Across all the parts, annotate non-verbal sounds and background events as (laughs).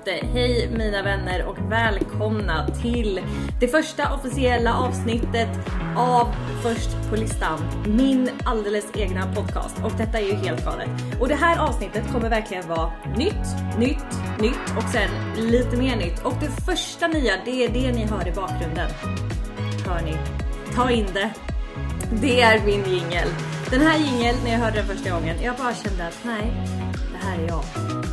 ute. Hej mina vänner och välkomna till det första officiella avsnittet av Först på listan. Min alldeles egna podcast och detta är ju helt galet. Och det här avsnittet kommer verkligen vara nytt, nytt, nytt och sen lite mer nytt. Och det första nya, det är det ni hör i bakgrunden. Hör ni? Ta in det. Det är min jingel. Den här jingeln, när jag hörde den första gången, jag bara kände att nej, här är jag.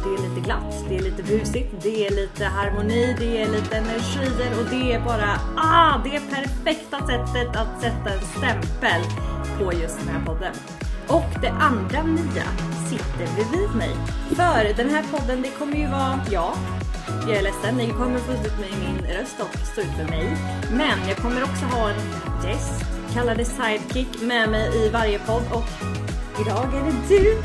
Det är lite glatt, det är lite busigt, det är lite harmoni, det är lite energier och det är bara ah, det är perfekta sättet att sätta en stämpel på just den här podden. Och det andra nya sitter bredvid mig. För den här podden, det kommer ju vara jag. Jag är ledsen, ni kommer få stå ut med min röst och stå ut med mig. Men jag kommer också ha en gäst, kallade sidekick, med mig i varje podd och idag är det du.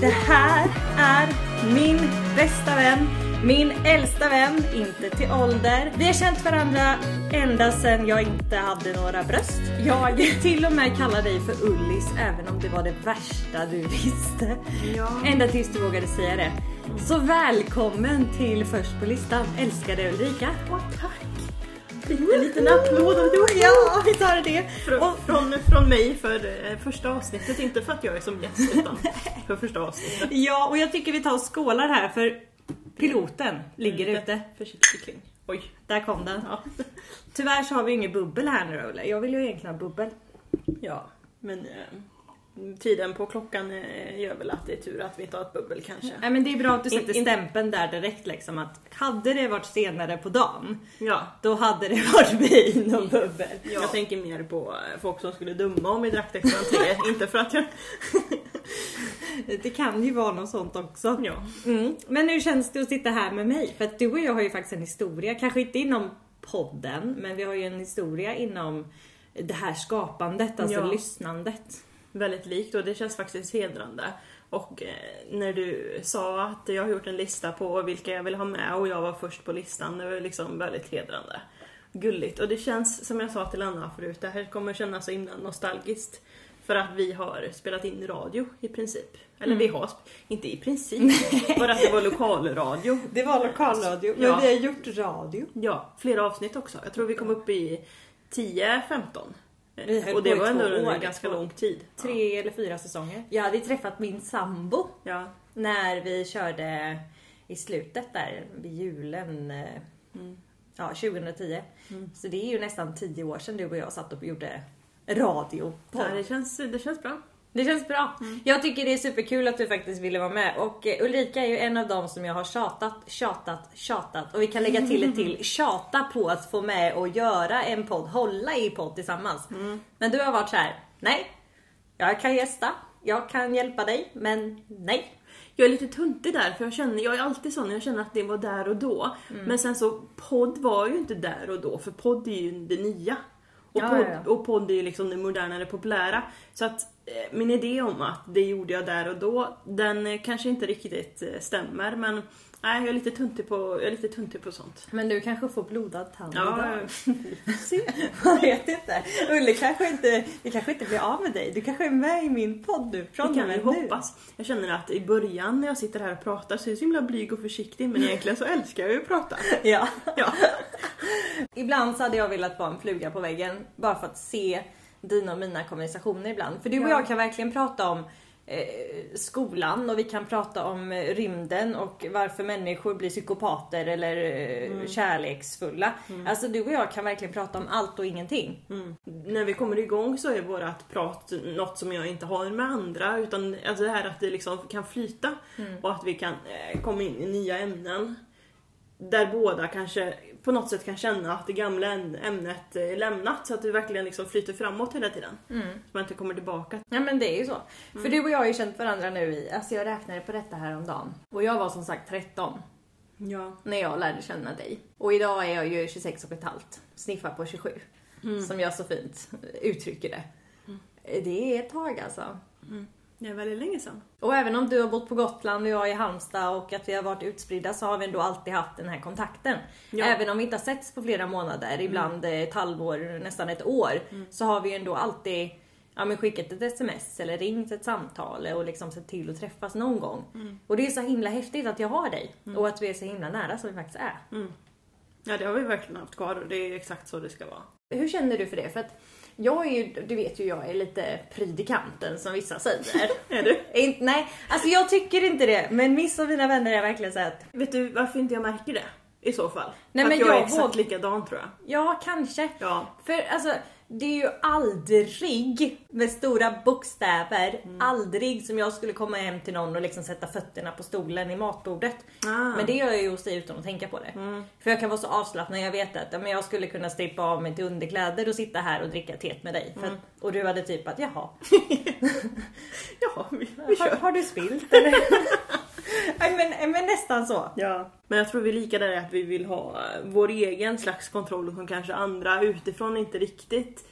Det här är min bästa vän, min äldsta vän, inte till ålder. Vi har känt varandra ända sedan jag inte hade några bröst. Jag till och med kallar dig för Ullis även om det var det värsta du visste. Ja. Ända tills du vågade säga det. Så välkommen till Först på listan, älskade Ulrika. Åh, tack! Fick en liten applåd av dig. Ja, vi tar det. Från, från, från mig för eh, första avsnittet, inte för att jag är som gäst (laughs) utan för första avsnittet. Ja, och jag tycker vi tar och skålar här för piloten ligger Lite ute. Försiktig kling. Oj. Där kom den. Ja. Tyvärr så har vi inget bubbel här nu Olle. Jag vill ju egentligen ha bubbel. ja, men eh, tiden på klockan eh, gör väl att det är tur att vi inte har ett bubbel kanske. Nej men det är bra att du In- sätter in- stämpeln där direkt liksom att hade det varit senare på dagen Ja. då hade det (laughs) varit vin och bubbel. Jag tänker mer på folk som skulle döma om vi drack det klockan tre. (laughs) inte för att jag... (laughs) Det kan ju vara något sånt också. Ja. Mm. Men hur känns det att sitta här med mig? För att du och jag har ju faktiskt en historia, kanske inte inom podden, men vi har ju en historia inom det här skapandet, alltså Ja. lyssnandet. Väldigt likt och det känns faktiskt hedrande. Och eh, när du sa att jag har gjort en lista på vilka jag vill ha med och jag var först på listan, det var liksom väldigt hedrande. Gulligt. Och det känns, som jag sa till Anna förut, det här kommer kännas så himla nostalgiskt. För att vi har spelat in radio i princip. Eller vi har, inte i princip, bara att det var lokalradio. Det var lokalradio, men Ja. vi har gjort radio. Ja, flera avsnitt också. Jag tror vi kom upp i 10-15. Vi höll Och det på i var ändå under ganska lång tid. Tre eller fyra säsonger. Jag hade träffat min sambo Ja. när vi körde i slutet där vid julen. eh, Ja, 2010. Så det är ju nästan tio år sedan du och jag satt och gjorde radio. Ja, det, känns, det känns bra. Det känns bra. Jag tycker det är superkul att du faktiskt ville vara med och eh, Ulrika är ju en av dem som jag har tjatat, tjatat, tjatat och vi kan lägga till ett till (laughs) tjata på att få med och göra en podd, hålla i podd tillsammans. Men du har varit så här: nej, jag kan gästa, jag kan hjälpa dig, men nej. Jag är lite tuntig där, för jag känner, jag är alltid sån, jag känner att det var där och då. Mm. Men sen så, podd var ju inte där och då, för podd är ju det nya. Och, Ja, podd, ja, ja. och podd är ju liksom det moderna, det populära. Så att min idé om att det gjorde jag där och då, den eh, kanske inte riktigt eh, stämmer. Men nej, jag är lite tuntig på, jag är lite tuntig på sånt. Men du kanske får blodad tand Ja, idag. (laughs) Se, man vet inte. Ulle kanske inte, vi kanske inte blir av med dig. Du kanske är med i min podd nu. Från Det kan vi hoppas. Jag känner att i början när jag sitter här och pratar så är jag så himla blyg och försiktig men egentligen så älskar jag ju att prata. (laughs) Ja. Ja. Ibland så hade jag velat vara en fluga på väggen bara för att se dina och mina konversationer ibland. För du och Ja. jag kan verkligen prata om eh, skolan och vi kan prata om rymden och varför människor blir psykopater eller eh, kärleksfulla. Alltså du och jag kan verkligen prata om allt och ingenting. När vi kommer igång så är vårat prat något som jag inte har med andra utan alltså det här att det liksom kan flyta och att vi kan eh, komma in i nya ämnen. Där båda kanske på något sätt kan känna att det gamla äm- ämnet är lämnat så att det verkligen liksom flyter framåt hela tiden. Så man inte kommer tillbaka. Ja men det är ju så. För du och jag har ju känt varandra nu i, alltså jag räknade på detta här om dagen. Och jag var som sagt 13 Ja. när jag lärde känna dig. Och idag är jag ju 26 och ett halvt, sniffar på 27. Som jag så fint uttrycker det. Det är ett tag alltså. Det är väldigt länge sedan. Och även om du har bott på Gotland och jag i Halmstad och att vi har varit utspridda så har vi ändå alltid haft den här kontakten. Ja. Även om vi inte har setts på flera månader, ibland ett halvår, nästan ett år, så har vi ändå alltid ja, men skickat ett sms eller ringt ett samtal och liksom sett till att träffas någon gång. Och det är så himla häftigt att jag har dig och att vi är så himla nära som vi faktiskt är. Ja, det har vi verkligen haft kvar och det är exakt så det ska vara. Hur känner du för det? För att jag är ju, du vet ju jag är lite pryd i kanten som vissa säger. (laughs) Är du? Inte- Nej, alltså jag tycker inte det. Men vissa av mina vänner är verkligen så att Vet du varför inte jag märker det? I så fall. Nej, För men att jag, jag är exakt våg- likadan tror jag. ja, kanske. Ja. För alltså, det är ju aldrig med stora bokstäver, Mm. aldrig som jag skulle komma hem till någon och liksom sätta fötterna på stolen i matbordet. Ah. Mm. Men det gör jag ju hos dig utan att tänka på det. För jag kan vara så avslappnad, jag vet att men jag skulle kunna strippa av mig till underkläder och sitta här och dricka teet med dig. Mm. att- Och du hade typ att jaha, (laughs) Ja, vi, vi har, har du spilt eller? (laughs) (laughs) Men, men nästan så. Ja. Men jag tror vi är lika där att vi vill ha eh, vår egen slags kontroll som kanske andra utifrån inte riktigt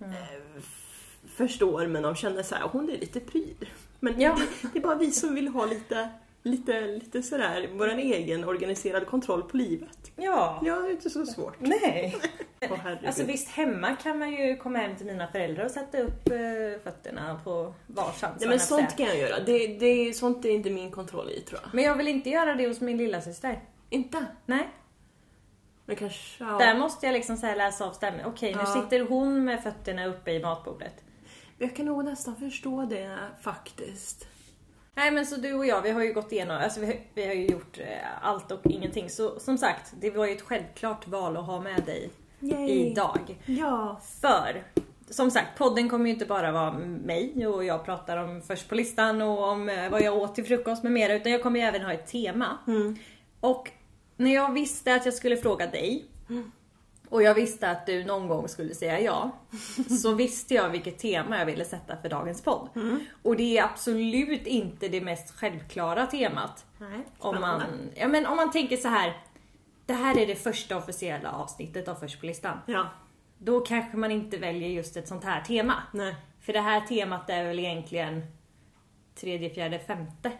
Mm. eh, förstår men de känner så här, hon är lite pryd. Men Ja. det, det är bara vi som vill ha lite, lite, lite sådär, vår egen organiserad kontroll på livet. Ja. Ja, det är inte så svårt. Nej. (laughs) Herregud. Alltså visst, hemma kan man ju komma hem till mina föräldrar och sätta upp eh, fötterna på varsamt. Nej, men sånt kan jag göra. Det, det, sånt är inte min kontroll i tror jag. Men jag vill inte göra det hos min lilla syster. Inte? Nej. Men kanske... Ja. Där måste jag liksom så läsa av stämningen. Okej, nu Ja. sitter hon med fötterna uppe i matbordet. Jag kan nog nästan förstå det faktiskt. Nej men så du och jag, vi har ju gått igenom, alltså vi, har- vi har ju gjort eh, allt och ingenting. Så som sagt, det var ju ett självklart val att ha med dig Yay. idag. Ja. För som sagt, podden kommer ju inte bara vara mig och jag pratar om först på listan och om eh, vad jag åt till frukost med mera. Utan jag kommer ju även ha ett tema. Och när jag visste att jag skulle fråga dig och jag visste att du någon gång skulle säga ja. (laughs) Så visste jag vilket tema jag ville sätta för dagens podd. Och det är absolut inte det mest självklara temat. Nej, Om man, ja, men om man tänker så här. Det här är det första officiella avsnittet av Först på listan. Ja. Då kanske man inte väljer just ett sånt här tema. Nej. För det här temat är väl egentligen tredje, fjärde, femte.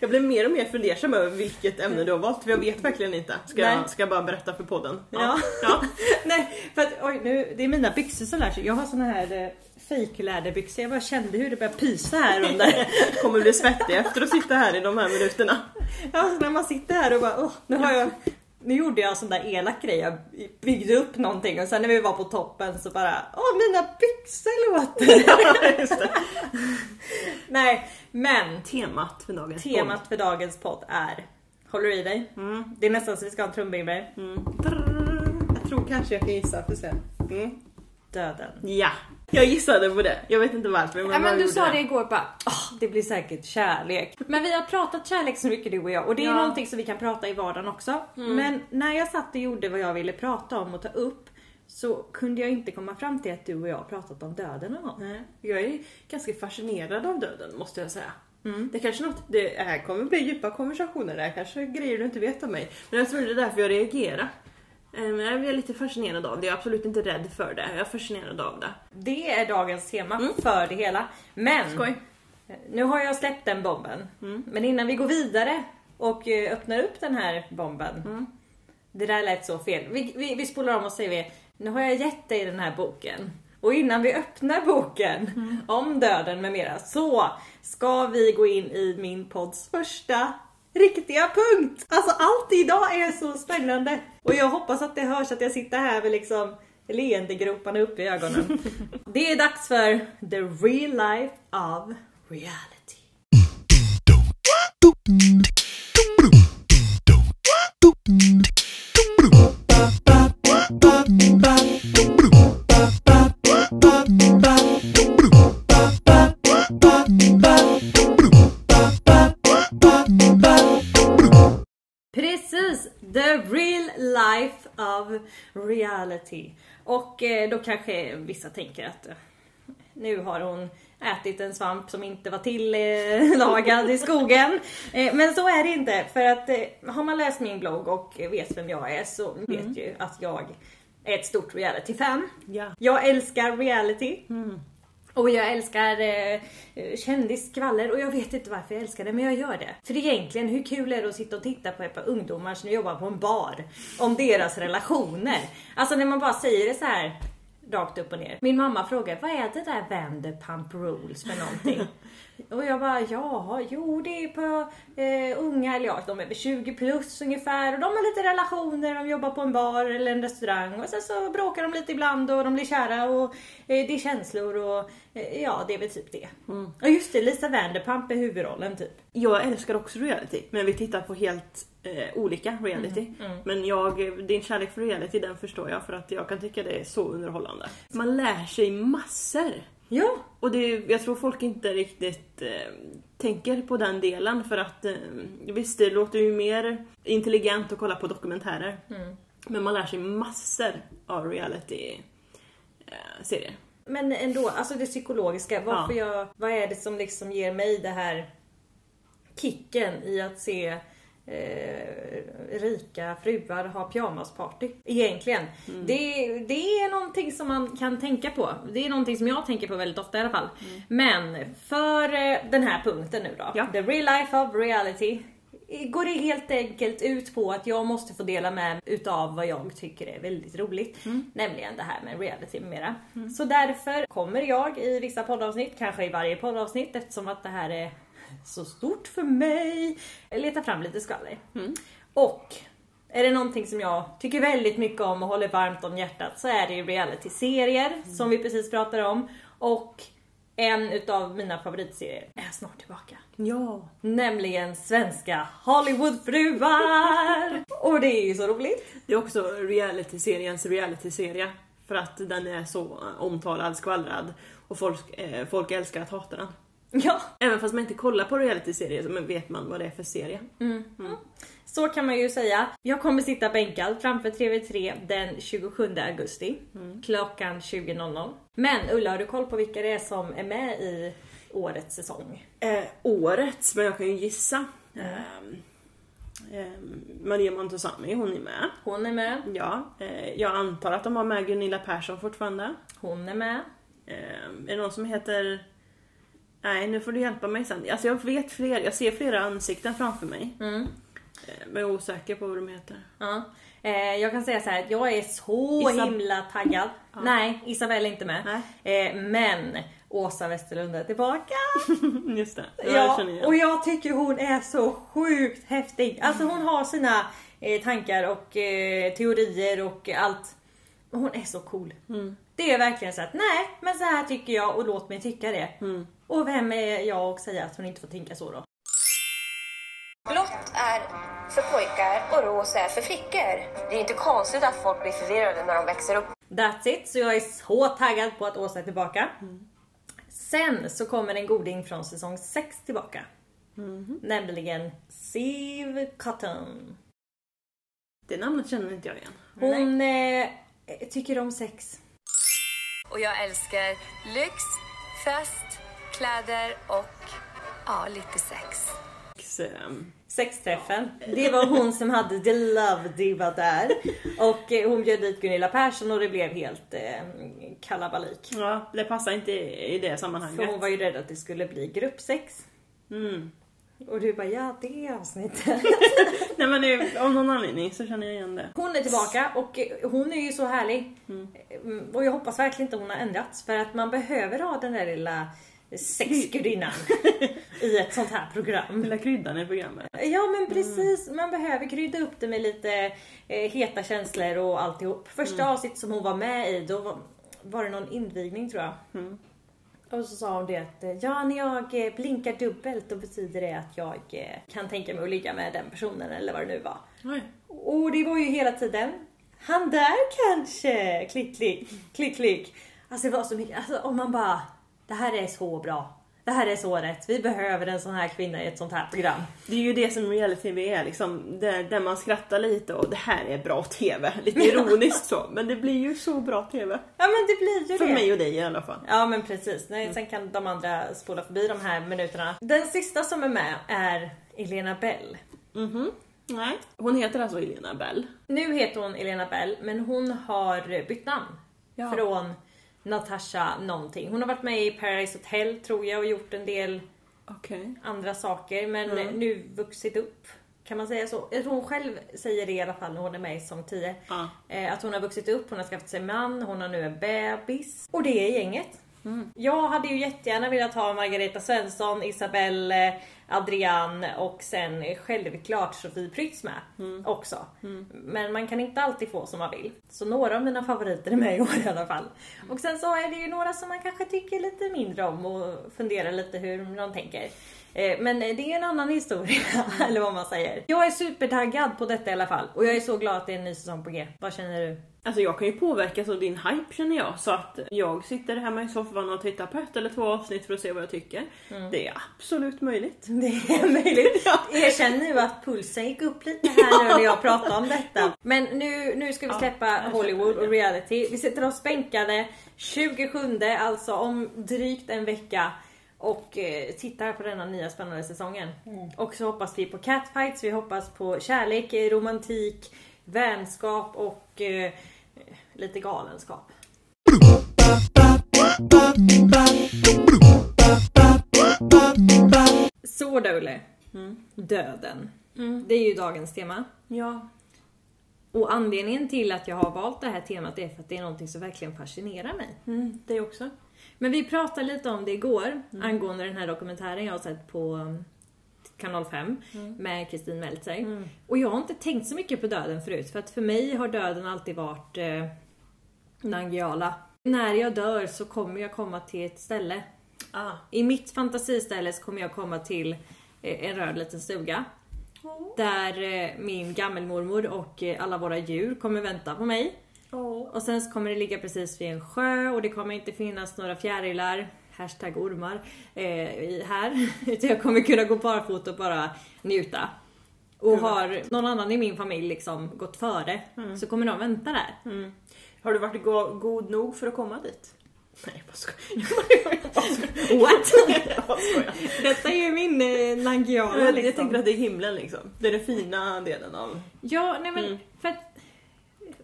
Jag blev mer och mer fundersam över vilket ämne du har valt, för jag vet verkligen inte. Ska, Nej. jag, ska jag bara berätta för podden? Ja. ja. (laughs) Nej, för att oj, nu, det är mina byxor som lär sig. Jag har såna här eh, fejkläderbyxor. Jag bara kände hur det började pysa här under. (laughs) Kommer bli svettig efter att sitta här i de här minuterna. ja, så när man sitter här och bara, åh, nu har jag nu gjorde jag en sån där elak grej, jag byggde upp någonting och sen när vi var på toppen så bara Åh mina byxor låter! (laughs) Ja. Nej, men Temat för dagens temat för dagens podd är Håller du i dig? Det är nästan så vi ska ha en trumvirvel. podd. Mm. Jag tror kanske jag kan gissa för sen. Mm. Döden. Ja, jag gissade på det. Jag vet inte varför. Men, Ja, men du sa det igår bara, "Åh, det blir säkert kärlek. Men vi har pratat kärlek så mycket du och jag och det är Ja. någonting som vi kan prata i vardagen också. Men när jag satt och gjorde vad jag ville prata om och ta upp så kunde jag inte komma fram till att du och jag har pratat om döden någon gång. Nej, jag är ganska fascinerad av döden måste jag säga. Mm. Det kanske något, det här kommer bli djupa konversationer, det här kanske är grejer du inte vet om mig. Men jag tror det är därför jag reagerar. Eh, men Jag är lite fascinerad av det, jag är absolut inte rädd för det. Jag är fascinerad av det. Det är dagens tema för det hela. Men Skoj. nu har jag släppt den bomben. Men innan vi går vidare och eh, öppnar upp den här bomben. Det där lät så fel. Vi, vi, vi spolar om och säger vi, nu har jag gett dig den här boken. Och innan vi öppnar boken om döden med mera så ska vi gå in i min podds första riktiga punkt. Alltså allt idag är så spännande. Och jag hoppas att det hörs att jag sitter här med liksom leendegroparna uppe i ögonen. (laughs) Det är dags för the real life of reality. (laughs) reality. Och eh, då kanske vissa tänker att eh, nu har hon ätit en svamp som inte var tillagad (laughs) i skogen. Eh, men så är det inte. För att eh, har man läst min blogg och vet vem jag är så vet ju att jag är ett stort reality-fan. Ja. Jag älskar reality. Och jag älskar eh, kändisskvaller och jag vet inte varför jag älskar det men jag gör det. För egentligen hur kul är det att sitta och titta på ett par ungdomar som jobbar på en bar om deras relationer? Alltså när man bara säger det så här rakt upp och ner. Min mamma frågar, vad är det där Vanderpump Rules för någonting? (laughs) och jag bara, ja, jo det är på eh, unga, eller ja, de är väl 20 plus ungefär och de har lite relationer, de jobbar på en bar eller en restaurang och sen så bråkar de lite ibland och de blir kära och eh, det är känslor och eh, ja, det är väl typ det. Mm. Och just det, Lisa Vanderpump är huvudrollen typ. Jag älskar också reality, men vi tittar på helt eh, olika reality. Mm, Men jag, din kärlek för reality den förstår jag för att jag kan tycka det är så underhållande. Man lär sig massor. Ja, Och det, jag tror folk inte riktigt eh, tänker på den delen för att eh, visst, det låter ju mer intelligent att kolla på dokumentärer. Mm. Men man lär sig massor av reality-serier. Men ändå, alltså det psykologiska. Varför jag, vad är det som liksom ger mig det här kicken i att se eh, rika fruar ha pyjamasparty? Egentligen. Det, det är någonting som man kan tänka på. Det är någonting som jag tänker på väldigt ofta i alla fall. Men för eh, den här punkten nu då. Ja. The real life of reality. Går det helt enkelt ut på att jag måste få dela med utav vad jag tycker är väldigt roligt. Nämligen det här med reality med mera. Så därför kommer jag i vissa poddavsnitt, kanske i varje poddavsnitt eftersom att det här är så stort för mig, leta fram lite skvaller. Och är det någonting som jag tycker väldigt mycket om och håller varmt om hjärtat så är det ju reality-serier som vi precis pratade om. Och en utav mina favoritserier är snart tillbaka. Ja. Nämligen svenska Hollywoodfruar! (laughs) Och det är ju så roligt. Det är också reality-seriens reality-serie. För att den är så omtalad, skvallrad och folk, eh, folk älskar att hata den. (laughs) Ja, Även fast man inte kollar på reality-serier så vet man vad det är för serie. så kan man ju säga. Jag kommer sitta bänkad framför TV3 den 27 augusti klockan 20.00. Men Ulla, har du koll på vilka det är som är med i årets säsong? Eh, årets, men jag kan ju gissa. Ehm, Maria Montazami, hon är med. Hon är med, Ja, eh, jag antar att de har med Gunilla Persson fortfarande. hon är med. Ehm, är det någon som heter... Nej, nu får du hjälpa mig sen. Alltså jag vet fler, jag ser flera ansikten framför mig. Mm. Eh, Men jag är osäker på vad de heter. Ja. Eh, jag kan säga så här att jag är så Isab- himla taggad. Nej, Isabelle är inte med. Eh, men Åsa Westerlund är tillbaka. (laughs) Just det, ja, Ja, jag och jag tycker hon är så sjukt häftig. Alltså hon har sina eh, tankar och eh, teorier och allt. Hon är så cool. Mm. Det är verkligen så att nej, men så här tycker jag och låt mig tycka det. Mm. Och vem är jag att säga att hon inte får tänka så då? Blått är för pojkar och rosa är för flickor. Det är inte konstigt att folk blir förvirrade när de växer upp. That's it, så jag är så taggad på att Åsa är tillbaka. Sen så kommer en goding från säsong 6 tillbaka. Nämligen Siv Cotton. Det namnet känner inte jag igen. Hon eh, tycker om sex. Och jag älskar lyx, fest, kläder och ja, lite sex. X, ehm, Sexträffen. Det var hon som hade The Love Diva där. Och eh, hon bjöd dit Gunilla Persson och det blev helt eh, kalabalik. Ja, det passar inte i det För sammanhanget. hon var ju rädd att det skulle bli gruppsex. Mm. Och du bara ja det avsnittet. (laughs) Nej men det, av någon anledning så känner jag igen det. Hon är tillbaka och eh, hon är ju så härlig. Mm, Och jag hoppas verkligen inte hon har ändrats för att man behöver ha den där lilla sexgudinnan (laughs) i ett sånt här program. Lilla kryddan i programmet. Ja men precis, man behöver krydda upp det med lite eh, heta känslor och alltihop. Första avsnittet som hon var med i, då var, var det någon invigning tror jag. Och så sa hon det att eh, ja, när jag eh, blinkar dubbelt då betyder det att jag eh, kan tänka mig att ligga med den personen eller vad det nu var. Oj. Och det var ju hela tiden han där kanske, klick klick, klick klick. Alltså det var så mycket, alltså om man bara, det här är så bra. Det här är så rätt. Vi behöver en sån här kvinna i ett sånt här program. Det är ju det som reality-tv är liksom, där, där man skrattar lite och det här är bra TV. (laughs) Lite ironiskt så, men det blir ju så bra TV. Ja men det blir ju För det. mig och dig i alla fall. Ja men precis. Nej, Sen kan de andra spola förbi de här minuterna. Den sista som är med är Elena Bell. Mhm. Nej. Hon heter alltså Elena Bell. Nu heter hon Elena Bell men hon har bytt namn. Ja. Från Natasha någonting. Hon har varit med i Paradise Hotel tror jag och gjort en del Okej. andra saker men Mm. nu vuxit upp Kan man säga så? Jag tror hon själv säger det i alla fall när hon är med i säsong 10. Ja. Eh, att hon har vuxit upp, hon har skaffat sig man, hon har nu en bebis. Och det är gänget. Jag hade ju jättegärna velat ha Margareta Svensson, Isabelle, Adrian och sen självklart Sofie Prytz med också. Men man kan inte alltid få som man vill. Så några av mina favoriter är med i år i alla fall. Och sen så är det ju några som man kanske tycker lite mindre om och funderar lite hur de tänker. Eh, Men det är en annan historia, (laughs) eller vad man säger. Jag är supertaggad på detta i alla fall. Och jag är så glad att det är en ny säsong på G. Vad känner du? Alltså jag kan ju påverkas av din hype känner jag. Så att jag sitter hemma i soffan och tittar på ett eller två avsnitt för att se vad jag tycker. Det är absolut möjligt. (laughs) Det är möjligt. (laughs) Ja. Erkänn nu att pulsen gick upp lite här nu när jag pratar om detta. Men nu, nu ska vi Ja, släppa jag Hollywood och reality. Vi sitter oss bänkade 27, alltså om drygt en vecka. Och eh, tittar på denna nya spännande säsongen. Och så hoppas vi på catfights, vi hoppas på kärlek, romantik, vänskap och eh, lite galenskap. Så Dole. Döden. Det är ju dagens tema. Ja. Och anledningen till att jag har valt det här temat är för att det är någonting som verkligen fascinerar mig. Mm, det också. Men vi pratade lite om det igår angående den här dokumentären jag har sett på um, kanal 5 med Kristin Meltzer. Och jag har inte tänkt så mycket på döden förut för att för mig har döden alltid varit eh, Nangijala. När jag dör så kommer jag komma till ett ställe. Ah. I mitt fantasiställe så kommer jag komma till eh, en röd liten stuga. Där eh, min gammelmormor och eh, alla våra djur kommer vänta på mig. Och sen så kommer det ligga precis vid en sjö och det kommer inte finnas några fjärilar, hashtag ormar, eh, här. (laughs) Utan jag kommer kunna gå barfota och bara njuta. Och har någon annan i min familj liksom gått före så kommer de vänta där. Mm. Har du varit go- god nog för att komma dit? Nej, jag bara skojar. (laughs) What? (laughs) Jag bara skojar. Detta är ju min eh, Nangijala Jag, liksom. jag tänker att det är himlen liksom. Det är den fina delen av... Ja, nej men Mm. för att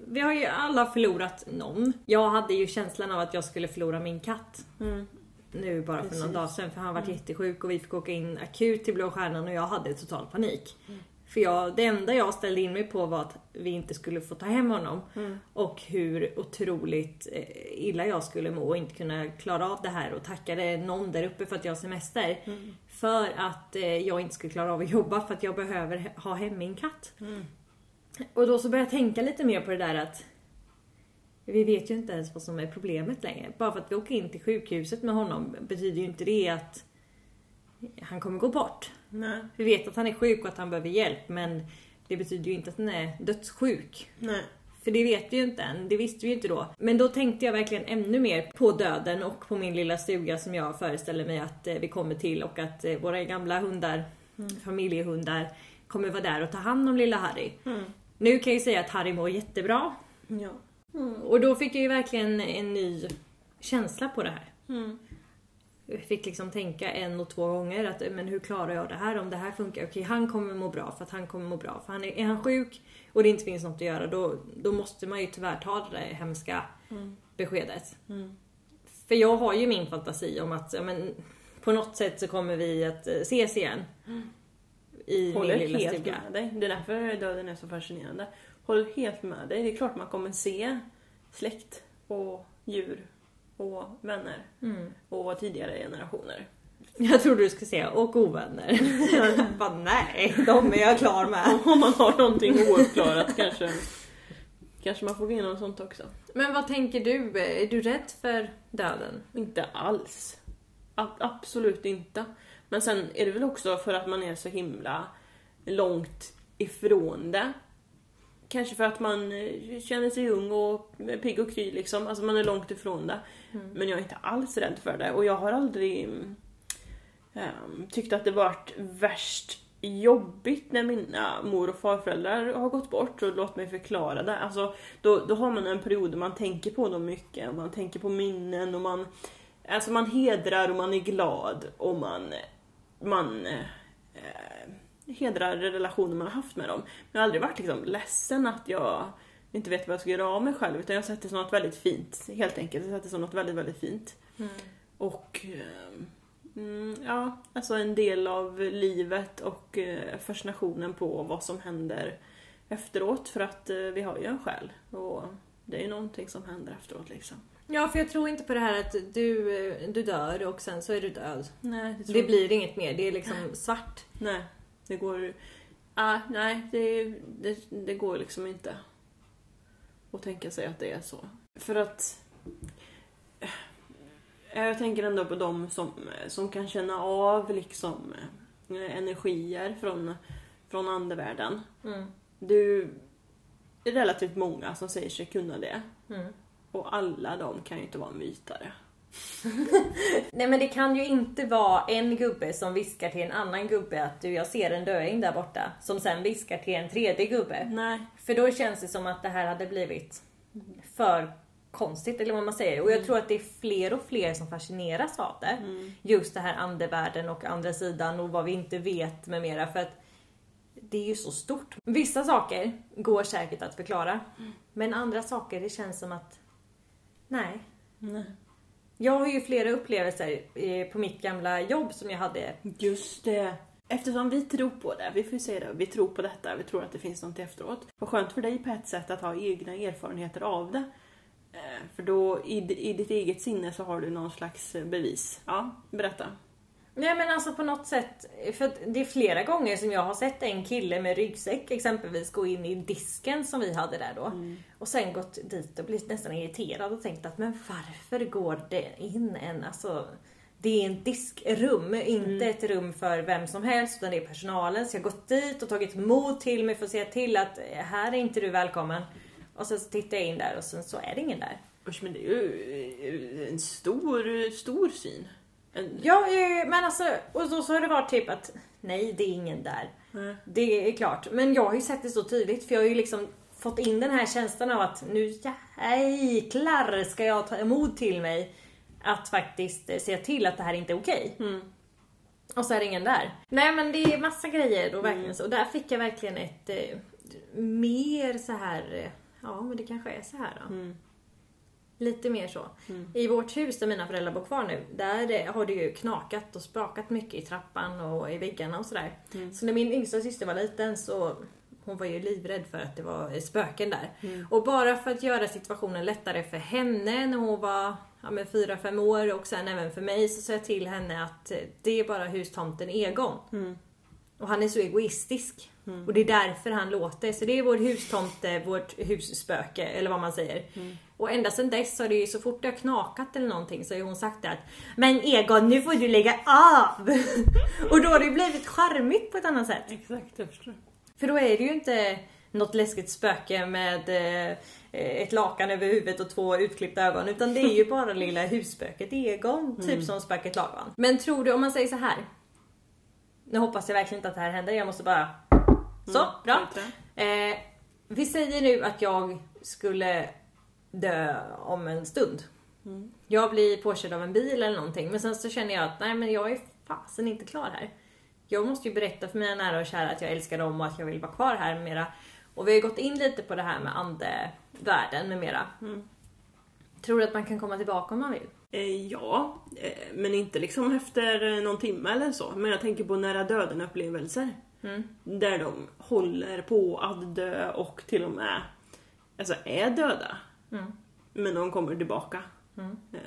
vi har ju alla förlorat någon. Jag hade ju känslan av att jag skulle förlora min katt. Mm. Nu bara för Precis. någon dag sedan för han var jättesjuk och vi fick åka in akut till Blå Stjärnan och jag hade total panik. Mm. För jag, det enda jag ställde in mig på var att vi inte skulle få ta hem honom. Mm. Och hur otroligt eh, illa jag skulle må och inte kunna klara av det här och tackade någon där uppe för att jag har semester. Mm. För att eh, jag inte skulle klara av att jobba för att jag behöver ha hem min katt. Mm. Och då så började jag tänka lite mer på det där att vi vet ju inte ens vad som är problemet längre. Bara för att vi åker in till sjukhuset med honom betyder ju inte det att han kommer gå bort. Nej. Vi vet att han är sjuk och att han behöver hjälp men det betyder ju inte att han är dödssjuk. Nej. För det vet vi ju inte än, det visste vi ju inte då. Men då tänkte jag verkligen ännu mer på döden och på min lilla stuga som jag föreställer mig att eh, vi kommer till och att eh, våra gamla hundar, familjehundar, kommer vara där och ta hand om lilla Harry. Mm. Nu kan jag ju säga att Harry mår jättebra. Ja. Och då fick jag ju verkligen en ny känsla på det här. Mm. Fick liksom tänka en och två gånger att men hur klarar jag det här om det här funkar? Okej, han kommer må bra för att han kommer må bra. För han är, är han sjuk och det inte finns något att göra då, då måste man ju tyvärr ta det där hemska beskedet. Mm. För jag har ju min fantasi om att ja, men, på något sätt så kommer vi att eh, ses igen. I Håller min lilla helt stuga. med dig. Det är därför döden är så fascinerande. Håller helt med dig. Det är klart man kommer se släkt och djur och vänner Mm. och tidigare generationer. Jag trodde du skulle säga och ovänner. (laughs) Bara, nej, de är jag klar med. (laughs) Om man har någonting ouppklarat (laughs) kanske, kanske man får gå igenom sånt också. Men vad tänker du? Är du rädd för döden? Inte alls. A- absolut inte. Men sen är det väl också för att man är så himla långt ifrån det. Kanske för att man eh, känner sig ung och pigg och kry liksom. Alltså man är långt ifrån det. Men jag är inte alls rädd för det. Och jag har aldrig um, tyckt att det varit värst jobbigt när mina mor och farföräldrar har gått bort och låt mig förklara det. Alltså, då, då har man en period där man tänker på dem mycket man tänker på minnen och man Alltså man hedrar och man är glad och man, man eh, hedrar relationer man har haft med dem. Men jag har aldrig varit liksom ledsen att jag inte vet vad jag ska göra av mig själv utan jag har sett det som något väldigt fint. Helt enkelt. Jag har sett det som något väldigt, väldigt fint. Och eh, Mm, ja, alltså en del av livet och eh, fascinationen på vad som händer efteråt för att eh, vi har ju en själ och det är ju någonting som händer efteråt liksom. Ja, för jag tror inte på det här att du, du dör och sen så är du död. Nej, det, Det blir inget mer, det är liksom svart. Nej, det går... Ah, nej, det, det, det går liksom inte att tänka sig att det är så. För att... eh, Jag tänker ändå på de som, som kan känna av liksom eh, energier från, från andevärlden. Mm. Du är relativt många som säger sig kunna det. Mm. Och alla de kan ju inte vara mytare. (laughs) Nej men det kan ju inte vara en gubbe som viskar till en annan gubbe att du jag ser en döing där borta. Som sen viskar till en tredje gubbe. Nej. För då känns det som att det här hade blivit för konstigt eller vad man säger. Och jag tror att det är fler och fler som fascineras av det. Just det här andevärlden och andra sidan och vad vi inte vet med mera. För att det är ju så stort. Vissa saker går säkert att förklara. Men andra saker det känns som att nej. Nej. Jag har ju flera upplevelser eh, på mitt gamla jobb som jag hade. Just det. Eftersom vi tror på det, vi får ju säga det, vi tror på detta, vi tror att det finns något efteråt. Vad skönt för dig på ett sätt att ha egna erfarenheter av det. Eh, för då i, i ditt eget sinne så har du någon slags eh, bevis. Ja, berätta. Nej men alltså på något sätt, för det är flera gånger som jag har sett en kille med ryggsäck exempelvis gå in i disken som vi hade där då. Och sen gått dit och blivit nästan irriterad och tänkt att men varför går det in en, alltså det är en diskrum, inte ett rum för vem som helst utan det är personalen. Så jag har gått dit och tagit mod till mig för att säga till att eh, här är inte du välkommen. Och sen så tittar jag in där och sen så är det ingen där. Usch, men det är ju eh, en stor, stor syn. Ja, eh, men alltså, och då så har det varit typ att nej, det är ingen där. Nej. Det är klart. Men jag har ju sett det så tydligt för jag har ju liksom fått in den här känslan av att nu jäklar ska jag ta emot till mig att faktiskt eh, se till att det här inte är okej. Och så är det ingen där. Nej men det är massa grejer då verkligen så. Och där fick jag verkligen ett eh, mer så här. eh, ja men det kanske är så här då. Lite mer så. I vårt hus där mina föräldrar bor kvar nu, där har det ju knakat och sprakat mycket i trappan och i väggarna och sådär. Så när min yngsta syster var liten så hon var ju livrädd för att det var spöken där. Och bara för att göra situationen lättare för henne när hon var ja, men 4-5 år och sen även för mig så sa jag till henne att eh, det är bara hustomten Egon. Och han är så egoistisk. Och det är därför han låter. Så det är vår hustomte, vårt husspöke eller vad man säger. Och ända sedan dess har det ju så fort det har knakat eller någonting så har hon sagt det att Men Egon nu får du lägga av! (laughs) och då har det ju blivit charmigt på ett annat sätt. Exakt, jag förstår. För då är det ju inte något läskigt spöke med eh, ett lakan över huvudet och två utklippta ögon. Utan det är ju bara (laughs) lilla husspöket Egon. Typ som spöket Lagan. Men tror du, om man säger så här. Nu hoppas jag verkligen inte att det här händer. Jag måste bara... Så, bra. skit Eh, vi säger nu att jag skulle dö om en stund. Jag blir påkörd av en bil eller någonting. Men sen så känner jag att nej men jag är fasen inte klar här. Jag måste ju berätta för mina nära och kära att jag älskar dem och att jag vill vara kvar här med mera. Och vi har ju gått in lite på det här med andevärlden med mera. Tror du att man kan komma tillbaka om man vill? Eh, ja, eh, men inte liksom efter eh, någon timme eller så. Men jag tänker på nära döden upplevelser. Där de håller på att dö och till och med alltså, är döda. Men de kommer tillbaka. Eh,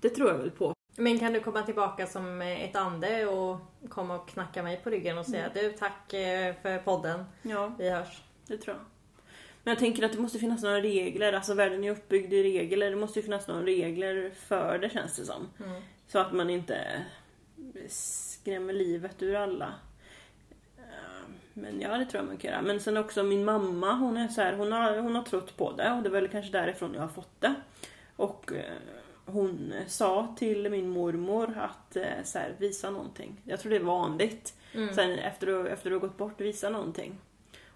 Det tror jag väl på. Men kan du komma tillbaka som ett ande och komma och knacka mig på ryggen och säga du tack eh, för podden. Ja, Vi hörs. det tror jag. Men jag tänker att det måste finnas några regler. Alltså världen är uppbyggd i regler. Det måste ju finnas några regler för det känns det som. Så att man inte skrämmer livet ur alla. Men ja, det tror jag man kan göra. Men sen också min mamma, hon är så här, hon har, hon har trott på det och det är väl kanske därifrån jag har fått det. Och eh, hon sa till min mormor att eh, så här, visa någonting. Jag tror det är vanligt. Sen efter du, efter du har gått bort, visa någonting.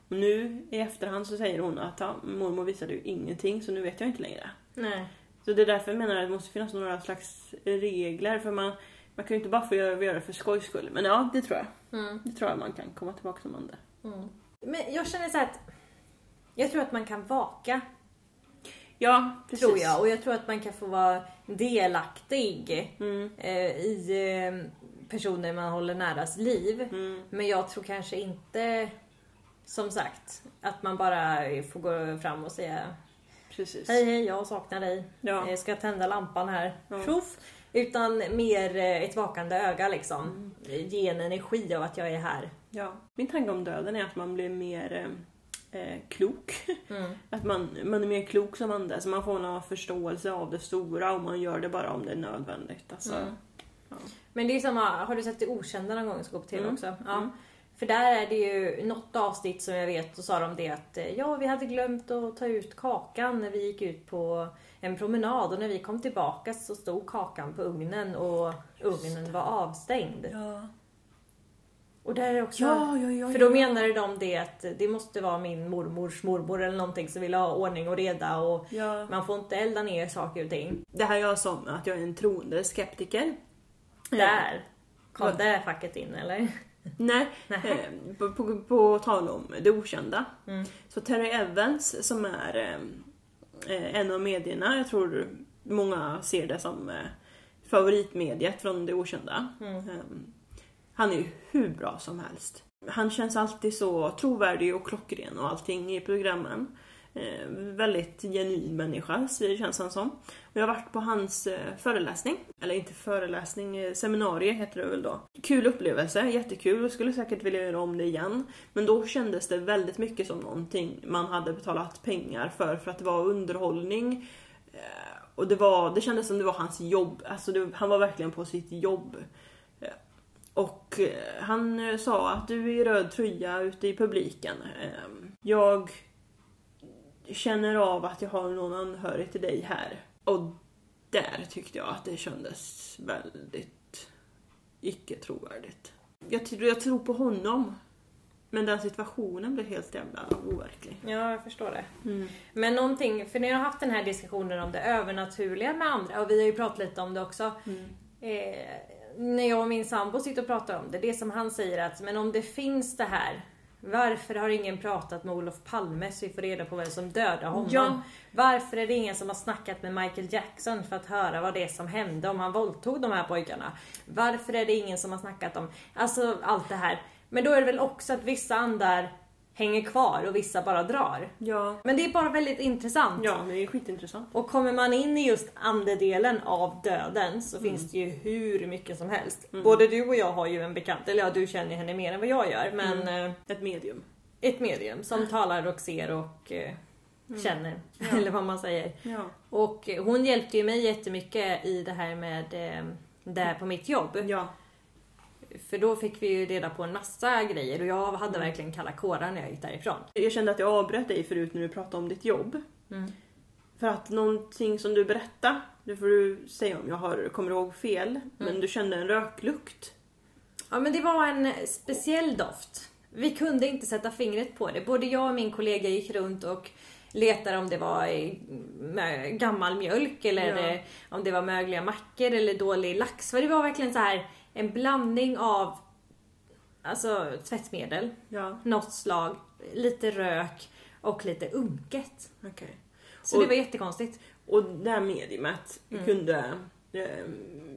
Och nu i efterhand så säger hon att ja, mormor visade ju ingenting så nu vet jag inte längre. Nej. Så det är därför jag menar att det måste finnas några slags regler för man, man kan ju inte bara få göra, göra för skojs skull. Men ja, det tror jag. Det tror jag man kan komma tillbaka som ande. Men jag känner så här att jag tror att man kan vaka. Ja, precis. Tror jag. Och jag tror att man kan få vara delaktig Mm. eh, i eh, personer man håller näras liv. Mm. Men jag tror kanske inte, som sagt, att man bara får gå fram och säga Precis. Hej hej, jag saknar dig. Ja. Jag ska tända lampan här. Ja. Tjoff! Utan mer eh, ett vakande öga liksom. Mm. Ge en energi av att jag är här. Ja. Min tanke om döden är att man blir mer eh, eh, klok. (laughs) Att man, man är mer klok som ande, så man får någon förståelse av det stora och man gör det bara om det är nödvändigt. Alltså, Mm. Men det är samma, har du sett Det Okända någon gång som går på TV Mm. också? Ja. För där är det ju något avsnitt som jag vet och sa de det att eh, ja, vi hade glömt att ta ut kakan när vi gick ut på en promenad och när vi kom tillbaka så stod kakan på ugnen och ugnen var avstängd. Ja. Och där är också... Ja, ja, ja, för då menade de det att det måste vara min mormors mormor eller någonting som vill ha ordning och reda och man får inte elda ner saker och ting. Det här jag sa att jag är en troende skeptiker. Där kom det facket in eller? (laughs) Nej, eh, på, på, på tal om det okända. Mm. Så Terry Evans som är eh, eh, en av medierna, jag tror många ser det som eh, favoritmediet från det okända. Mm. Eh, han är ju hur bra som helst. Han känns alltid så trovärdig och klockren och allting i programmen. Eh, väldigt genuin människa, så det känns han som. Och jag har varit på hans eh, föreläsning. Eller inte föreläsning, eh, seminarium heter det väl då. Kul upplevelse, jättekul. Jag skulle säkert vilja göra om det igen. Men då kändes det väldigt mycket som någonting man hade betalat pengar för, för att det var underhållning. Och det, var, det kändes som det var hans jobb. Alltså det, han var verkligen på sitt jobb. Och han sa att du är i röd tröja ute i publiken. Jag känner av att jag har någon anhörig till dig här. Och där tyckte jag att det kändes väldigt icke trovärdigt. Jag, tror- jag tror på honom. Men den situationen blev helt jävla overklig. Ja, jag förstår det. Mm. Men någonting, för ni har haft den här diskussionen om det övernaturliga med andra och vi har ju pratat lite om det också. Mm. Eh, när jag och min sambo sitter och pratar om det, det som han säger att men om det finns det här varför har ingen pratat med Olof Palme så vi får reda på vem som dödade honom? Ja. Varför är det ingen som har snackat med Michael Jackson för att höra vad det är som hände om han våldtog de här pojkarna? Varför är det ingen som har snackat om, alltså allt det här. Men då är det väl också att vissa andar hänger kvar och vissa bara drar. Ja. Men det är bara väldigt intressant. Ja, det är skitintressant. Och kommer man in i just andedelen av döden så finns det ju hur mycket som helst. Både du och jag har ju en bekant, eller ja du känner henne mer än vad jag gör, men eh, Ett medium. ett medium som talar och ser och eh, känner. (laughs) Eller vad man säger. Ja. Och hon hjälpte ju mig jättemycket i det här med eh, det här på mitt jobb. Ja. För då fick vi ju reda på en massa grejer och jag hade verkligen kalla kårar när jag gick därifrån. Jag kände att jag avbröt dig förut när du pratade om ditt jobb. Mm. För att någonting som du berättade, det får du säga om jag har, kommer ihåg fel, men du kände en röklukt. Ja men det var en speciell doft. Vi kunde inte sätta fingret på det. Både jag och min kollega gick runt och letade om det var gammal mjölk eller Ja. om det var mögliga mackor eller dålig lax. För det var verkligen så här en blandning av alltså tvättmedel, Ja, något slag, lite rök och lite unket. okej. Så Och- det var jättekonstigt. Och det här mediumet Mm. kunde eh,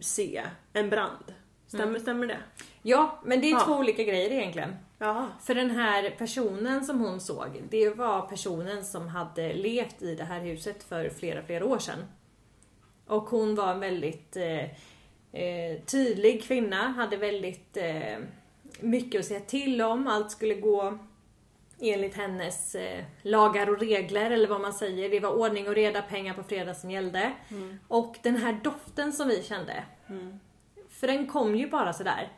se en brand. Stämmer, Mm. stämmer det? Ja, men det är Ja. två olika grejer egentligen. Jaha. För den här personen som hon såg, det var personen som hade levt i det här huset för flera, flera år sedan. Och hon var en väldigt eh, eh, tydlig kvinna, hade väldigt eh, mycket att säga till om. Allt skulle gå enligt hennes eh, lagar och regler, eller vad man säger. Det var ordning och reda, pengar på fredag som gällde. Och den här doften som vi kände, för den kom ju bara sådär.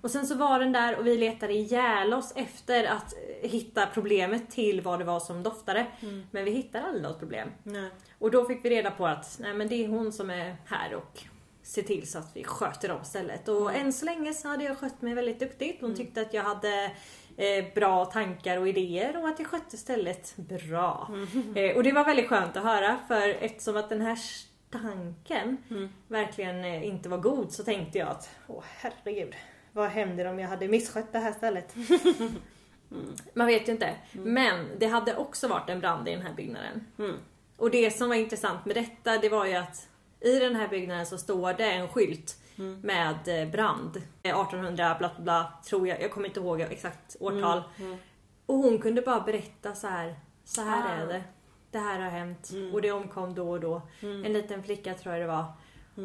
Och sen så var den där och vi letade ihjäl oss efter att eh, hitta problemet till vad det var som doftade. Men vi hittade aldrig något problem. Nej. Och då fick vi reda på att nej, men det är hon som är här och ser till så att vi sköter om stället. Och än så länge så hade jag skött mig väldigt duktigt. Hon tyckte att jag hade eh, bra tankar och idéer och att jag skötte stället bra. Eh, och det var väldigt skönt att höra för eftersom att den här stanken verkligen eh, inte var god så tänkte jag att åh herregud. Vad händer om jag hade misskött det här stället? (laughs) Man vet ju inte. Men det hade också varit en brand i den här byggnaden. Mm. Och det som var intressant med detta det var ju att i den här byggnaden så står det en skylt med eh, brand. Eh, 1800 bla bla bla tror jag. Jag kommer inte ihåg exakt årtal. Och hon kunde bara berätta så här. Så här Ah. är det. Det här har hänt och det omkom då och då. En liten flicka tror jag det var.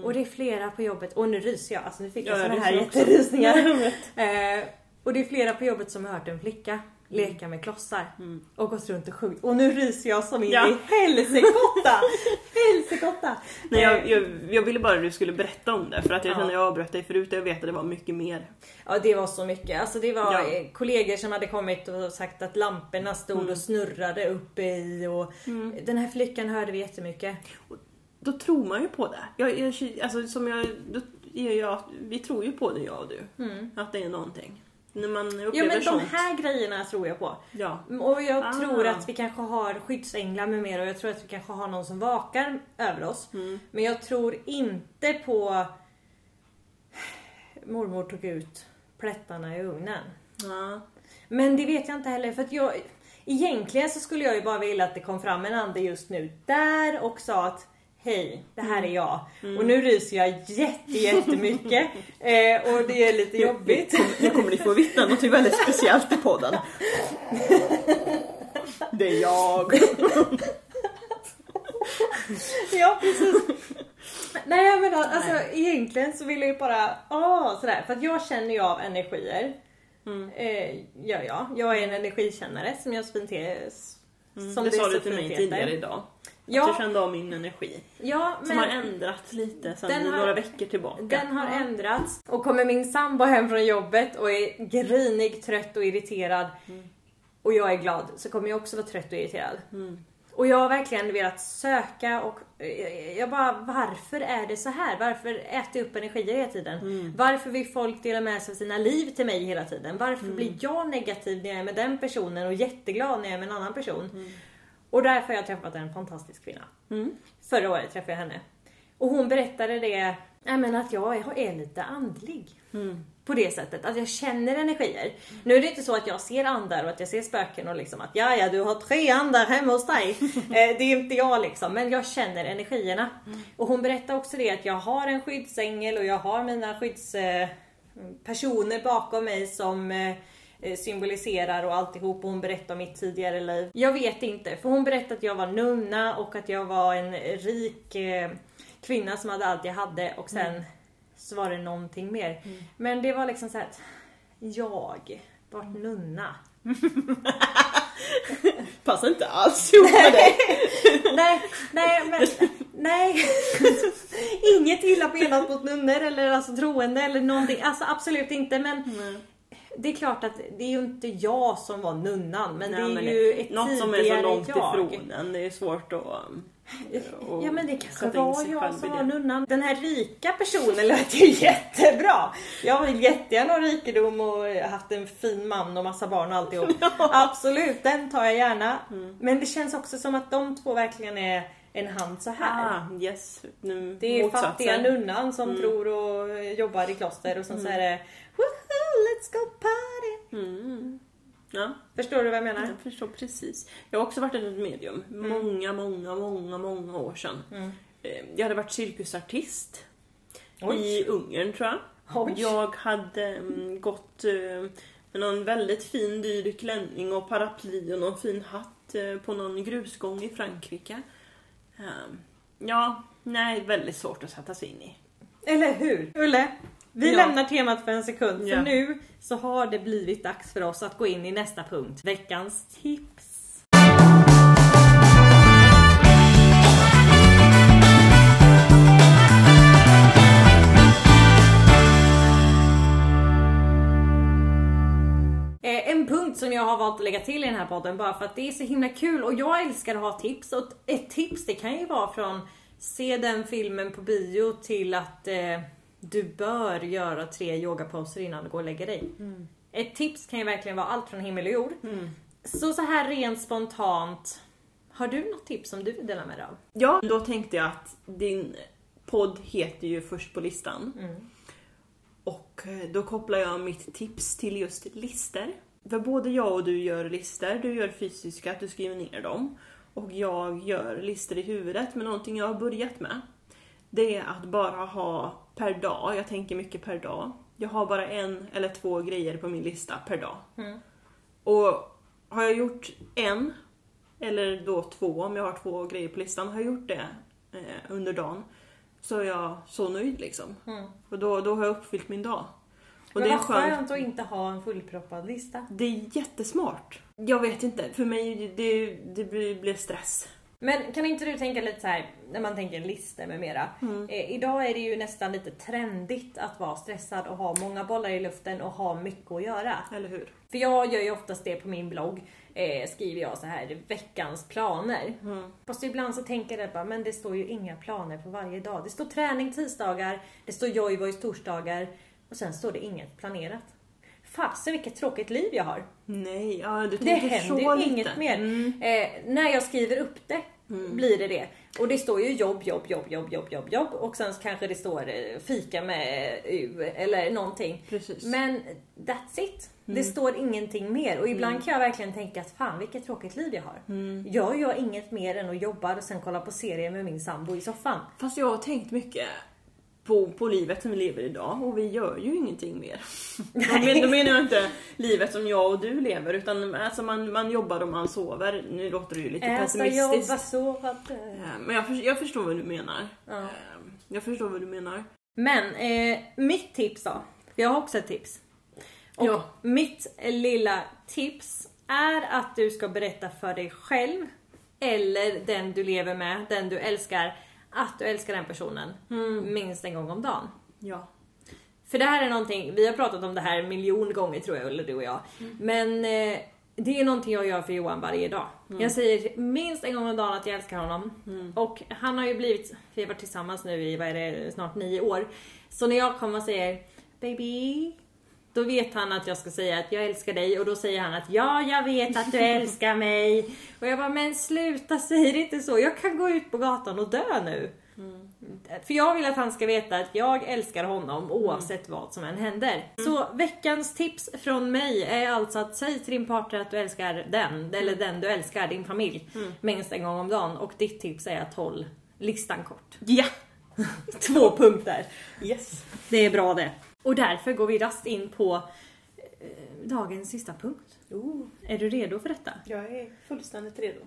Och det är flera på jobbet. Och nu ryser jag. Alltså nu fick jag Ja, såna här jätterysningar. (laughs) Eh, och det är flera på jobbet som har hört en flicka leka med klossar. Mm. Och gått runt och sjungit. Och nu ryser jag som in Ja. i (laughs) helsikotta! helsikotta! Nej, Eh, jag, jag, jag ville bara att du skulle berätta om det för att jag Ja. kände jag avbröt dig förut och jag vet att det var mycket mer. Ja det var så mycket. Alltså det var Ja. eh, kollegor som hade kommit och sagt att lamporna stod Mm. och snurrade uppe i och den här flickan hörde vi jättemycket. Då tror man ju på det. Jag, jag, alltså, som jag, då, jag, vi tror ju på det jag och du. Att det är någonting. När man upplever Ja men de sånt. här grejerna tror jag på. Ja. Och jag Ah. tror att vi kanske har skyddsänglar med mer och jag tror att vi kanske har någon som vakar över oss. Mm. Men jag tror inte på mormor tog ut plättarna i ugnen. ja. Men det vet jag inte heller för att jag Egentligen så skulle jag ju bara vilja att det kom fram en ande just nu där och sa att Hej, det här är jag. Och nu ryser jag jätte, jättemycket. (laughs) eh, och det är lite jobbigt. Nu kommer ni få vittna något väldigt speciellt i podden. Det är jag. Ja precis. Nej menar alltså egentligen så vill jag ju bara, åh sådär. För att jag känner ju av energier. Mm. Eh, gör jag. Jag är en energikännare som jag spinter... Som det sa så du till fint mig tidigare idag. Ja. Att du kände av min energi. Ja Som har men ändrats lite sen har- några veckor tillbaka. den har ändrats. Och kommer min sambo hem från jobbet och är grinig, trött och irriterad. Och jag är glad så kommer jag också vara trött och irriterad. Och jag har verkligen velat söka och eh, jag bara varför är det så här? Varför äter jag upp energier hela tiden? Varför vill folk dela med sig av sina liv till mig hela tiden? Varför blir jag negativ när jag är med den personen och jätteglad när jag är med en annan person? Och därför har jag träffat en fantastisk kvinna. Förra året träffade jag henne. Och hon berättade det, men att jag är, lite andlig. På det sättet, att jag känner energier. Nu är det inte så att jag ser andar och att jag ser spöken och liksom att ja ja du har tre andar hemma hos dig. (laughs) eh, det är inte jag liksom, men jag känner energierna. Och hon berättade också det att jag har en skyddsängel och jag har mina skydds... Eh, bakom mig som eh, symboliserar och alltihop och hon berättade om mitt tidigare liv. Jag vet inte, för hon berättade att jag var nunna och att jag var en rik eh, kvinna som hade allt jag hade och sen så var det någonting mer. Men det var liksom så här att jag vart nunna. (laughs) Passar inte alls ihop med dig. (laughs) nej, nej, men nej. (laughs) Inget illa menat mot nunnor eller alltså troende eller någonting. Alltså absolut inte men det är klart att det är ju inte jag som var nunnan men Nej, det är men ju ett Något som är så långt jag. ifrån en. Det är svårt att... Ja men det kanske var jag som var nunnan. Den här rika personen lät ju (laughs) jättebra. Jag vill jättegärna ha rikedom och haft en fin man och massa barn och alltihop. (laughs) Absolut, den tar jag gärna. Mm. Men det känns också som att de två verkligen är en hand så här. Ah, yes. Nu Det är motsatsen. fattiga nunnan som Mm. tror och jobbar i kloster och sen så är det Woohoo, let's go party. Mm. Ja, Förstår du vad jag menar? jag förstår precis. Jag har också varit ett medium. Mm. Många, många, många, många år sedan. Eh, Jag hade varit cirkusartist Oj. i Ungern tror jag. Oj. Jag hade mm, gått eh, med någon väldigt fin dyr klänning och paraply och någon fin hatt eh, på någon grusgång i Frankrike. Ehm, Ja, nej, väldigt svårt att sätta sig in i. Eller hur? Ulle, vi Ja. lämnar temat för en sekund. För Ja. nu så har det blivit dags för oss att gå in i nästa punkt. Veckans tips. Eh, En punkt som jag har valt att lägga till i den här podden bara för att det är så himla kul och jag älskar att ha tips. Och ett tips det kan ju vara från se den filmen på bio till att eh, du bör göra tre yogaposer innan du går och lägger dig. Ett tips kan ju verkligen vara allt från himmel och jord. Så så här rent spontant. Har du något tips som du vill dela med dig av? Ja, då tänkte jag att din podd heter ju Först på listan. Och eh, då kopplar jag mitt tips till just lister. För både jag och du gör lister. Du gör fysiska, att du skriver ner dem. och jag gör listor i huvudet. Men någonting jag har börjat med, det är att bara ha per dag, jag tänker mycket per dag. Jag har bara en eller två grejer på min lista per dag. Och har jag gjort en, eller då två om jag har två grejer på listan, har jag gjort det eh, under dagen så är jag så nöjd liksom. Och då, då har jag uppfyllt min dag. Och Men det är skönt. skönt att inte ha en fullproppad lista. Det är jättesmart. Jag vet inte, för mig det, det blir stress. Men kan inte du tänka lite så här när man tänker listor med mera. Eh, idag är det ju nästan lite trendigt att vara stressad och ha många bollar i luften och ha mycket att göra. Eller hur? För jag gör ju oftast det på min blogg. Eh, skriver jag så här veckans planer. Fast ibland så tänker jag bara, men det står ju inga planer för varje dag. Det står träning tisdagar, det står Joyvoice torsdagar och sen står det inget planerat. Fasen vilket tråkigt liv jag har. Nej, ja du Det händer ju lite. inget mer. Mm. Eh, när jag skriver upp det blir det det. Och det står ju jobb, jobb, jobb, jobb, jobb, jobb, jobb och sen kanske det står eh, fika med U eller någonting. Precis. Mm. Men that's it. Det står ingenting mer och ibland kan jag verkligen tänka att fan vilket tråkigt liv jag har. Mm. Jag gör inget mer än att jobba och sen kolla på serier med min sambo i soffan. Fast jag har tänkt mycket på, på livet som vi lever idag och vi gör ju ingenting mer. (laughs) Då men- Då menar jag inte livet som jag och du lever utan alltså man, man jobbar och man sover. Nu låter det ju lite Äta, pessimistiskt. jobba, sova. Eh, Men jag, för, jag förstår vad du menar. Ja. Eh, Jag förstår vad du menar. Men eh, mitt tips då. Jag har också ett tips. Och Ja. mitt lilla tips är att du ska berätta för dig själv eller den du lever med, den du älskar, att du älskar den personen minst en gång om dagen. Ja. För det här är någonting, vi har pratat om det här en miljon gånger tror jag, eller du och jag. Men eh, det är någonting jag gör för Johan varje dag. Jag säger minst en gång om dagen att jag älskar honom. Och han har ju blivit, vi har varit tillsammans nu i, vad är det, snart nio år. Så när jag kommer och säger Baby, då vet han att jag ska säga att jag älskar dig och då säger han att ja, jag vet att du älskar mig. Och jag bara, men sluta säg det inte så. Jag kan gå ut på gatan och dö nu. För jag vill att han ska veta att jag älskar honom oavsett vad som än händer. Så veckans tips från mig är alltså att säg till din partner att du älskar den, eller den du älskar, din familj, minst en gång om dagen. Och ditt tips är att håll listan kort. Ja! (laughs) Två punkter. Yes. Det är bra det. Och därför går vi rast in på eh, dagens sista punkt. Oh, Är du redo för detta? jag är fullständigt redo.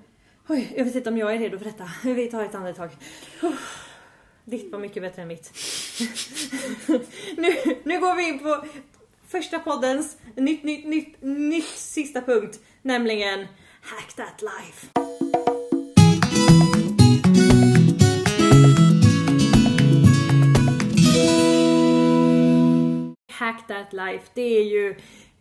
Oj, jag vet inte om jag är redo för detta. (laughs) Vi tar ett andetag. Ditt var mycket bättre än mitt. (laughs) nu, nu går vi in på första poddens nytt, nytt, nytt, nytt sista punkt. Nämligen Hack That Life. Hack That Life, det är ju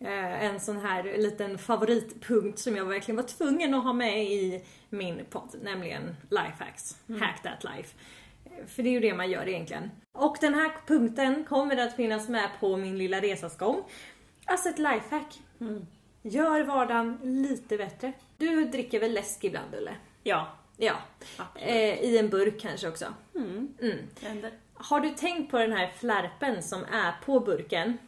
eh, en sån här liten favoritpunkt som jag verkligen var tvungen att ha med i min podd, nämligen Lifehacks. Hack That Life. Eh, För det är ju det man gör egentligen. Och den här punkten kommer att finnas med på min lilla resas gång. Alltså ett lifehack. Gör vardagen lite bättre. Du dricker väl läsk ibland eller? Ja. Ja. Eh, I en burk kanske också. Mm. Mm. Händer. Har du tänkt på den här flärpen som är på burken?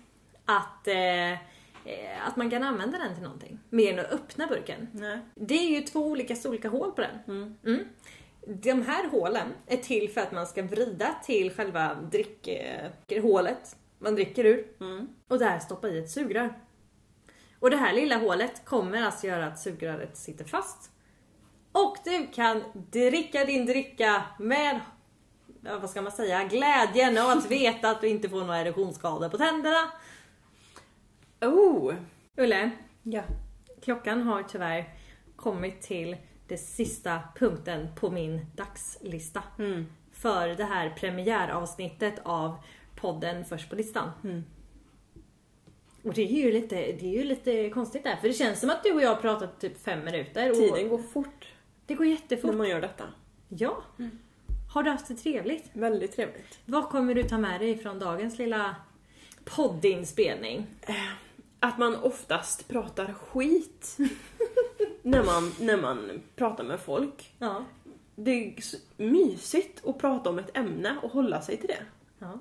Att, eh, eh, att man kan använda den till någonting. Mer än att öppna burken. Nej. Det är ju två olika storlekar hål på den. Mm. De här hålen är till för att man ska vrida till själva drickhålet man dricker ur. Mm. Och där stoppa i ett sugrör. Och det här lilla hålet kommer alltså göra att sugröret sitter fast. Och du kan dricka din dricka med, ja, vad ska man säga, glädjen och att veta att du inte får några erosionsskador på tänderna. Oh! Ulle, Ja. klockan har tyvärr kommit till den sista punkten på min dagslista. Mm. För det här premiäravsnittet av podden Först på listan. Mm. Och det är ju lite, det är ju lite konstigt där, för det känns som att du och jag har pratat typ fem minuter. Och Tiden går fort Det går jättefort. när man gör detta. Ja. Har du haft det trevligt? Väldigt trevligt. Vad kommer du ta med dig från dagens lilla poddinspelning? Att man oftast pratar skit (laughs) när, man, när man pratar med folk. Ja. Det är mysigt att prata om ett ämne och hålla sig till det. ja.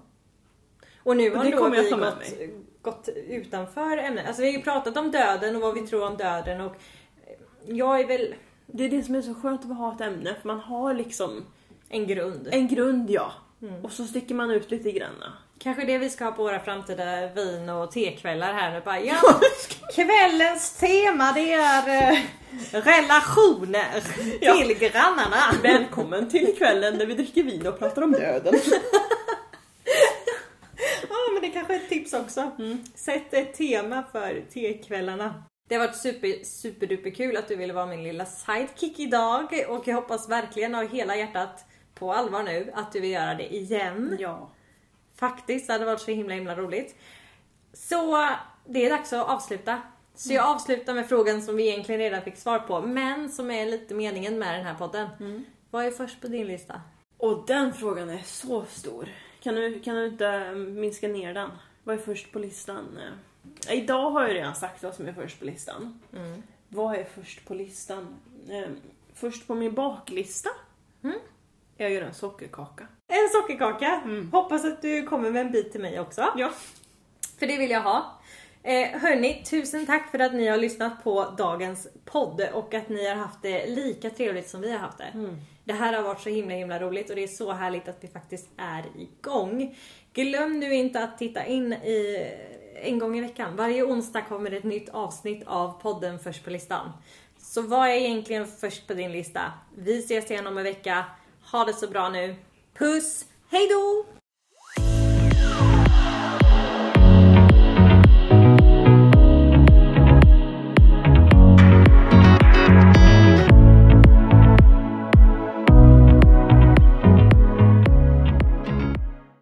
Och nu har det då vi gått, gått utanför ämnet. Alltså vi har ju pratat om döden och vad vi tror om döden och jag är väl Det är det som är så skönt att ha ett ämne, för man har liksom En grund. en grund ja. Och så sticker man ut lite grann. Kanske det vi ska ha på våra framtida vin och tekvällar här nu. Bara, ja, (laughs) kvällens tema det är eh, relationer Ja. till grannarna. Välkommen till kvällen där vi dricker vin och pratar om döden. (laughs) Ja men det kanske är ett tips också. Sätt ett tema för tekvällarna. Det har varit super, superduper kul att du ville vara min lilla sidekick idag och jag hoppas verkligen av hela hjärtat på allvar nu att du vill göra det igen. Ja. Faktiskt, det hade varit så himla himla roligt. Så det är dags att avsluta. Så jag avslutar med frågan som vi egentligen redan fick svar på, men som är lite meningen med den här podden. Vad är först på din lista? Och den frågan är så stor. Kan du, kan du inte minska ner den? Vad är först på listan? Eh, Idag har jag redan sagt vad som är först på listan. Vad är först på listan? Eh, Först på min baklista är att göra en sockerkaka. En sockerkaka! Hoppas att du kommer med en bit till mig också. Ja. För det vill jag ha. Eh, hörni, tusen tack för att ni har lyssnat på dagens podd och att ni har haft det lika trevligt som vi har haft det. Det här har varit så himla himla roligt och det är så härligt att vi faktiskt är igång. Glöm nu inte att titta in i en gång i veckan. Varje onsdag kommer ett nytt avsnitt av podden Först på listan. Så vad är egentligen först på din lista? Vi ses igen om en vecka. Ha det så bra nu. Puss! Hejdå!